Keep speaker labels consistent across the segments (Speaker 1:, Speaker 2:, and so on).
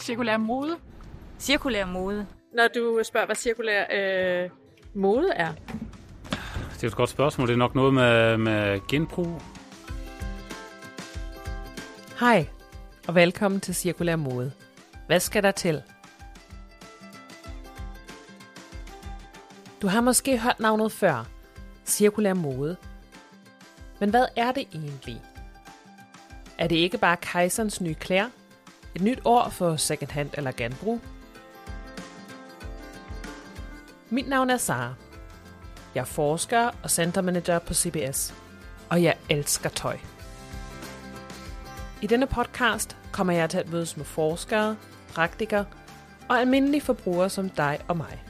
Speaker 1: Cirkulær mode.
Speaker 2: Cirkulær mode.
Speaker 3: Når du spørger, hvad cirkulær øh, mode er?
Speaker 4: Det er et godt spørgsmål. Det er nok noget med, med genbrug.
Speaker 5: Hej, og velkommen til Cirkulær Mode. Hvad skal der til? Du har måske hørt navnet før, cirkulær mode. Men hvad er det egentlig? Er det ikke bare kejserens nye klæder? Et nyt år for secondhand eller genbrug? Mit navn er Sara. Jeg er forsker og centermanager på CBS, og jeg elsker tøj. I denne podcast kommer jeg til at mødes med forskere, praktikere og almindelige forbrugere som dig og mig.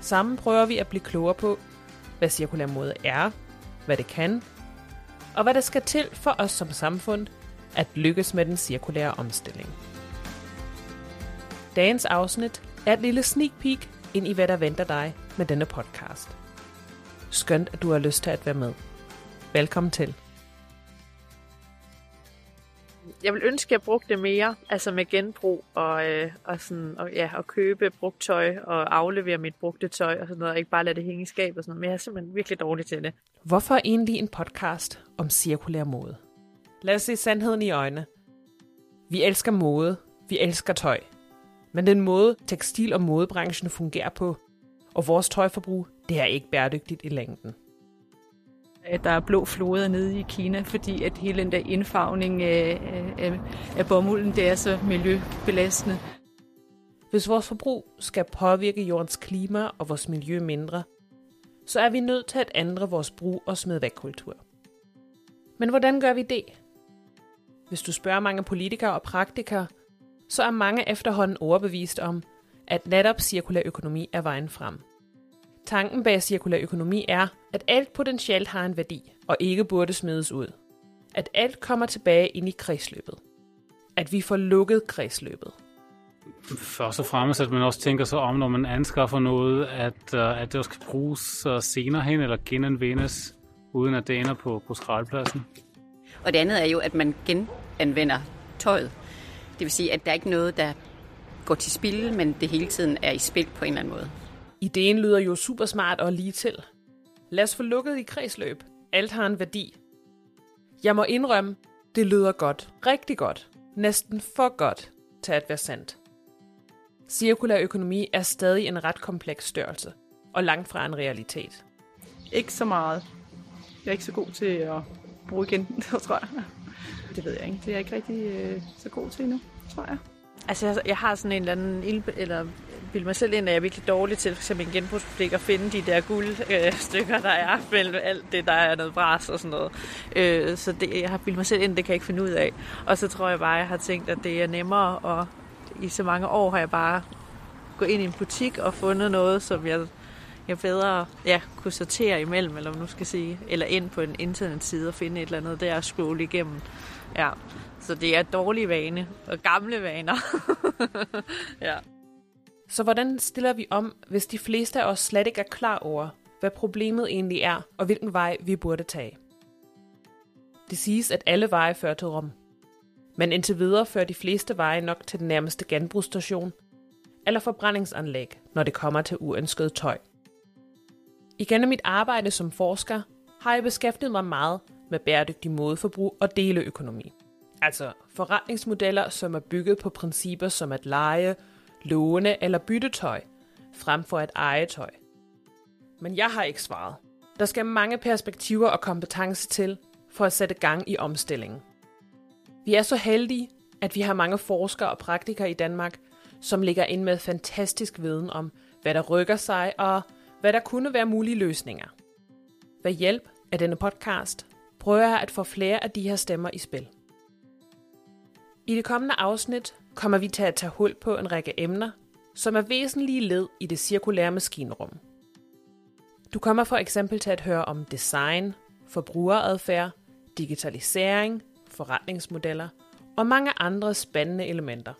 Speaker 5: Sammen prøver vi at blive klogere på, hvad cirkulær mode er, hvad det kan, og hvad der skal til for os som samfund at lykkes med den cirkulære omstilling. Dagens afsnit er et lille sneak peek ind i, hvad der venter dig med denne podcast. Skønt, at du har lyst til at være med. Velkommen til.
Speaker 3: Jeg vil ønske, at jeg brugte det mere, altså med genbrug og, øh, og, sådan, og, ja, og købe brugt tøj og aflevere mit brugte tøj og sådan noget, og ikke bare lade det hænge i skab og sådan noget, men jeg er simpelthen virkelig dårlig til det.
Speaker 5: Hvorfor egentlig en podcast om cirkulær mode? Lad os se sandheden i øjnene. Vi elsker mode, vi elsker tøj. Men den måde, tekstil- og modebranchen fungerer på, og vores tøjforbrug, det er ikke bæredygtigt i længden.
Speaker 2: At der er blå floder nede i Kina, fordi at hele den der indfarvning af, af, af bomulden, det er så miljøbelastende.
Speaker 5: Hvis vores forbrug skal påvirke jordens klima og vores miljø mindre, så er vi nødt til at ændre vores brug- og smid væk kultur. Men hvordan gør vi det? Hvis du spørger mange politikere og praktikere, så er mange efterhånden overbevist om, at netop cirkulær økonomi er vejen frem. Tanken bag cirkulær økonomi er, at alt potentielt har en værdi, og ikke burde smides ud. At alt kommer tilbage ind i kredsløbet. At vi får lukket kredsløbet.
Speaker 4: Først og fremmest, at man også tænker sig om, når man anskaffer noget, at, øh, at det også kan bruges øh, senere hen eller genanvendes, uden at det ender på, på skraldpladsen.
Speaker 2: Og det andet er jo, at man genanvender tøjet. Det vil sige, at der er ikke noget, der går til spil, men det hele tiden er i spil på en eller anden måde.
Speaker 5: Ideen lyder jo super smart og lige til. Lad os få lukket i kredsløb. Alt har en værdi. Jeg må indrømme, det lyder godt. Rigtig godt. Næsten for godt til at være sandt. Cirkulær økonomi er stadig en ret kompleks størrelse, og langt fra en realitet.
Speaker 1: Ikke så meget. Jeg er ikke så god til at bruge igen, tror jeg. Det ved jeg ikke. Det er jeg ikke rigtig øh, så god til endnu, tror jeg.
Speaker 3: Altså, jeg, jeg har sådan en eller anden, ildbe- eller bilde mig selv ind, at jeg er virkelig dårlig til, for eksempel en genbrugsbutik, at finde de der guldstykker, øh, der er mellem alt det, der er noget bras og sådan noget. Øh, så det, jeg har bildet mig selv ind, det kan jeg ikke finde ud af. Og så tror jeg bare, jeg har tænkt, at det er nemmere, og i så mange år har jeg bare gået ind i en butik og fundet noget, som jeg, jeg bedre ja, kunne sortere imellem, eller man nu skal sige, eller ind på en internetside og finde et eller andet der og scrolle igennem. Ja, så det er dårlige vane og gamle vaner. ja.
Speaker 5: Så hvordan stiller vi om, hvis de fleste af os slet ikke er klar over, hvad problemet egentlig er, og hvilken vej vi burde tage? Det siges, at alle veje fører til Rom. Men indtil videre fører de fleste veje nok til den nærmeste genbrugsstation eller forbrændingsanlæg, når det kommer til uønsket tøj. Igennem mit arbejde som forsker har jeg beskæftiget mig meget med bæredygtig modeforbrug og deleøkonomi. Altså forretningsmodeller, som er bygget på principper som at lege, låne eller bytte tøj, frem for at eje tøj. Men jeg har ikke svaret. Der skal mange perspektiver og kompetence til for at sætte gang i omstillingen. Vi er så heldige, at vi har mange forskere og praktikere i Danmark, som ligger ind med fantastisk viden om, hvad der rykker sig og hvad der kunne være mulige løsninger. Ved hjælp af denne podcast prøver jeg at få flere af de her stemmer i spil. I det kommende afsnit kommer vi til at tage hul på en række emner, som er væsentlige led i det cirkulære maskinrum. Du kommer for eksempel til at høre om design, forbrugeradfærd, digitalisering, forretningsmodeller og mange andre spændende elementer.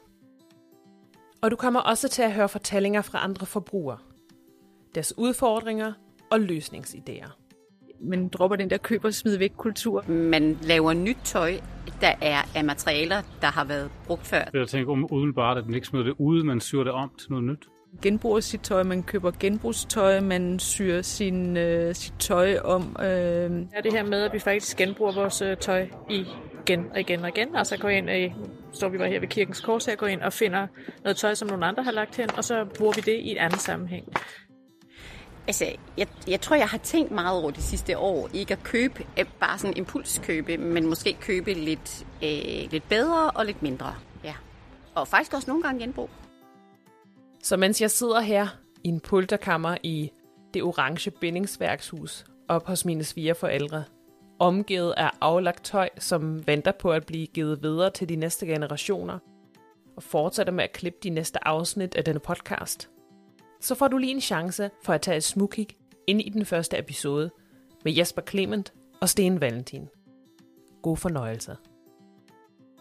Speaker 5: Og du kommer også til at høre fortællinger fra andre forbrugere, deres udfordringer og løsningsidéer.
Speaker 3: man dropper den der køb og smid væk kultur.
Speaker 2: Man laver nyt tøj, der er af materialer, der har været brugt før.
Speaker 4: Jeg tænker um, umiddelbart, at man ikke smider det ud, man syr det om til noget nyt.
Speaker 3: Genbruger sit tøj, man køber genbrugstøj, man syr sin, øh, sit tøj om. Øh. Ja, det her med, at vi faktisk genbruger vores øh, tøj i igen og igen og igen. Altså går ind, øh, står vi bare her ved kirkens kors her, går ind og finder noget tøj, som nogle andre har lagt hen, og så bruger vi det i et andet sammenhæng.
Speaker 2: Altså, jeg, jeg tror, jeg har tænkt meget over det sidste år. Ikke at købe, bare sådan impulskøbe, men måske købe lidt, øh, lidt bedre og lidt mindre. Ja. Og faktisk også nogle gange genbrug.
Speaker 5: Så mens jeg sidder her i en pulterkammer i det orange bindingsværkshus op hos mine svigerforældre, omgivet af aflagt tøj, som venter på at blive givet videre til de næste generationer, og fortsætter med at klippe de næste afsnit af denne podcast, så får du lige en chance for at tage et smukkig ind i den første episode med Jesper Clement og Sten Valentin. God fornøjelse.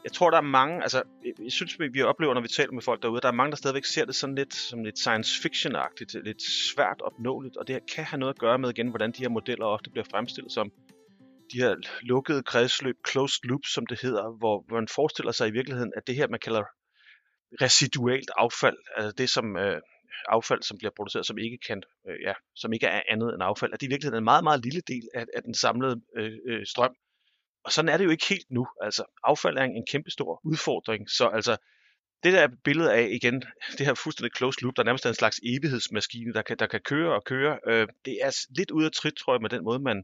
Speaker 6: Jeg tror, der er mange, altså, jeg synes, vi oplever, når vi taler med folk derude, der er mange, der stadigvæk ser det sådan lidt som lidt science fiction-agtigt, lidt svært opnåeligt, og det kan have noget at gøre med igen, hvordan de her modeller ofte bliver fremstillet som de her lukkede kredsløb, closed loop, som det hedder, hvor man forestiller sig i virkeligheden, at det her, man kalder residualt affald, altså det som øh, affald, som bliver produceret, som ikke kan, øh, ja, som ikke er andet end affald, at det i virkeligheden er en meget, meget lille del af, af den samlede øh, øh, strøm. Og sådan er det jo ikke helt nu. Altså, affald er en kæmpestor udfordring, så altså, det der billede af, igen, det her fuldstændig closed loop, der nærmest er en slags evighedsmaskine, der kan, der kan køre og køre, øh, det er lidt ude af trit, tror jeg, med den måde, man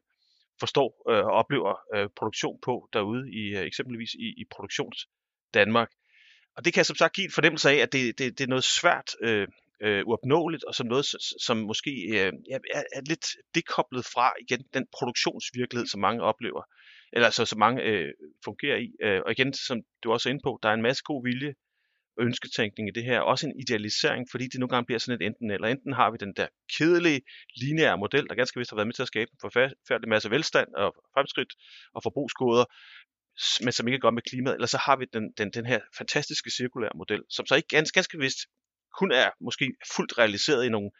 Speaker 6: forstår øh, og oplever øh, produktion på derude, i øh, eksempelvis i, i produktions Danmark. Og det kan som sagt give en fornemmelse af, at det, det, det er noget svært øh, øh, uopnåeligt, og som noget, som måske øh, er, er lidt dekoblet fra igen den produktionsvirkelighed, som mange oplever, eller altså som mange øh, fungerer i. Øh, og igen, som du også er inde på, der er en masse god vilje og ønsketænkning i det her, også en idealisering, fordi det nogle gange bliver sådan et enten eller. Enten har vi den der kedelige, lineære model, der ganske vist har været med til at skabe en forfærdelig masse velstand og fremskridt og forbrugsgoder, men som ikke er godt med klimaet, eller så har vi den, den, den her fantastiske cirkulære model, som så ikke ganske, ganske vist kun er måske fuldt realiseret i nogle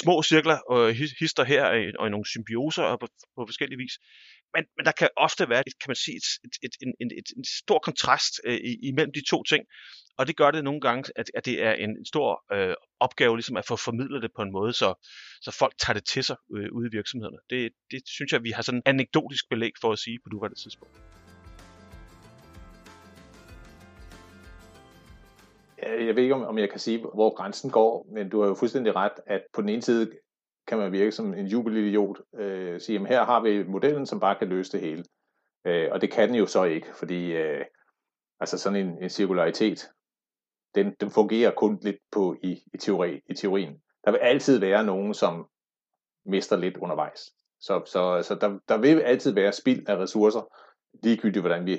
Speaker 6: små cirkler og hister her øh, og i nogle symbioser og på, på forskellige vis. Men, men der kan ofte være, kan man sige, et, et, et, en, et, en stor kontrast øh, imellem de to ting, og det gør det nogle gange, at, at det er en stor øh, opgave ligesom at få formidlet det på en måde, så, så folk tager det til sig øh, ude i virksomhederne. Det, det synes jeg, vi har sådan anekdotisk belæg for at sige på nuværende tidspunkt.
Speaker 7: Øh, jeg ved ikke, om jeg kan sige, hvor grænsen går, men du har jo fuldstændig ret, at på den ene side kan man virke som en jubelidiot, øh, sige, at her har vi modellen, som bare kan løse det hele. Øh, og det kan den jo så ikke, fordi øh, altså sådan en, en cirkularitet, den, den fungerer kun lidt på i, i, teori, i teorien. Der vil altid være nogen, som mister lidt undervejs. Så, så, så der, der vil altid være spild af ressourcer, ligegyldigt hvordan vi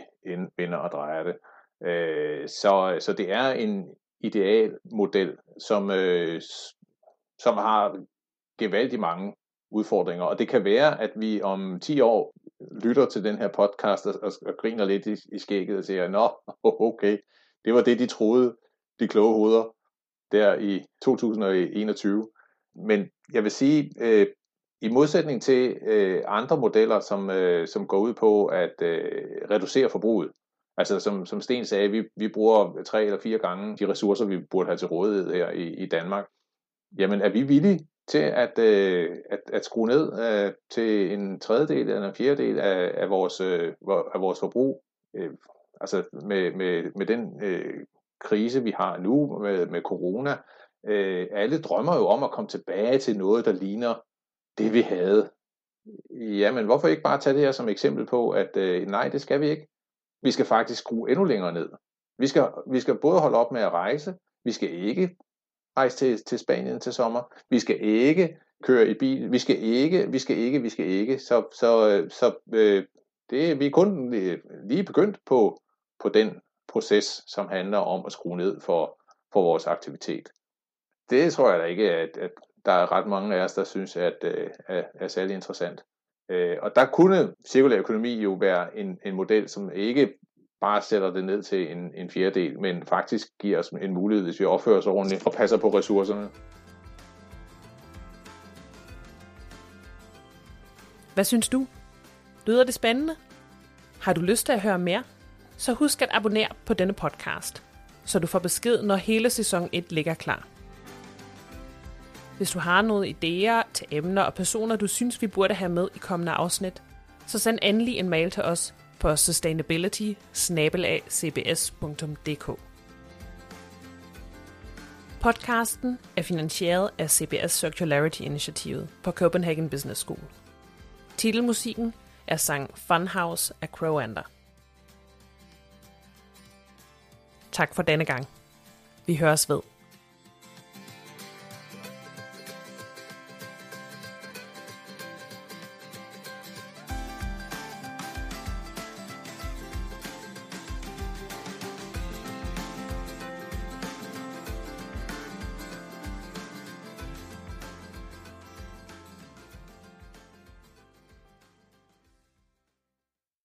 Speaker 7: vender og drejer det. Øh, så, så det er en idealmodel, som, øh, som har gevaldigt mange udfordringer. Og det kan være, at vi om 10 år lytter til den her podcast og, og, og griner lidt i, i skægget og siger, nå, okay, det var det, de troede, de kloge hoveder, der i 2021. Men jeg vil sige, øh, i modsætning til øh, andre modeller, som, øh, som går ud på at øh, reducere forbruget, altså som, som Sten sagde, vi, vi bruger tre eller fire gange de ressourcer, vi burde have til rådighed her i, i Danmark, jamen er vi villige til at, øh, at, at skrue ned øh, til en tredjedel eller en fjerdedel af, af, vores, øh, af vores forbrug, øh, altså med, med, med den øh, krise, vi har nu med, med corona. Øh, alle drømmer jo om at komme tilbage til noget, der ligner det, vi havde. Jamen, hvorfor ikke bare tage det her som eksempel på, at øh, nej, det skal vi ikke. Vi skal faktisk skrue endnu længere ned. Vi skal, vi skal både holde op med at rejse, vi skal ikke rejse til, til Spanien til sommer, vi skal ikke køre i bil, vi skal ikke, vi skal ikke, vi skal ikke. Så, så, øh, så øh, det, vi er kun øh, lige begyndt på, på den proces, som handler om at skrue ned for, for vores aktivitet. Det tror jeg da ikke, at, at der er ret mange af os, der synes, at at, øh, at er særlig interessant. Øh, og der kunne cirkulær økonomi jo være en, en model, som ikke bare sætter det ned til en, en fjerdedel, men faktisk giver os en mulighed, hvis vi opfører os ordentligt og passer på ressourcerne.
Speaker 5: Hvad synes du? Lyder det spændende? Har du lyst til at høre mere? Så husk at abonnere på denne podcast, så du får besked, når hele sæson 1 ligger klar. Hvis du har nogle idéer til emner og personer, du synes, vi burde have med i kommende afsnit, så send endelig en mail til os på sustainability Podcasten er finansieret af CBS Circularity Initiativet på Copenhagen Business School. Titelmusikken er sang Funhouse af Crowander. Tak for denne gang. Vi høres ved.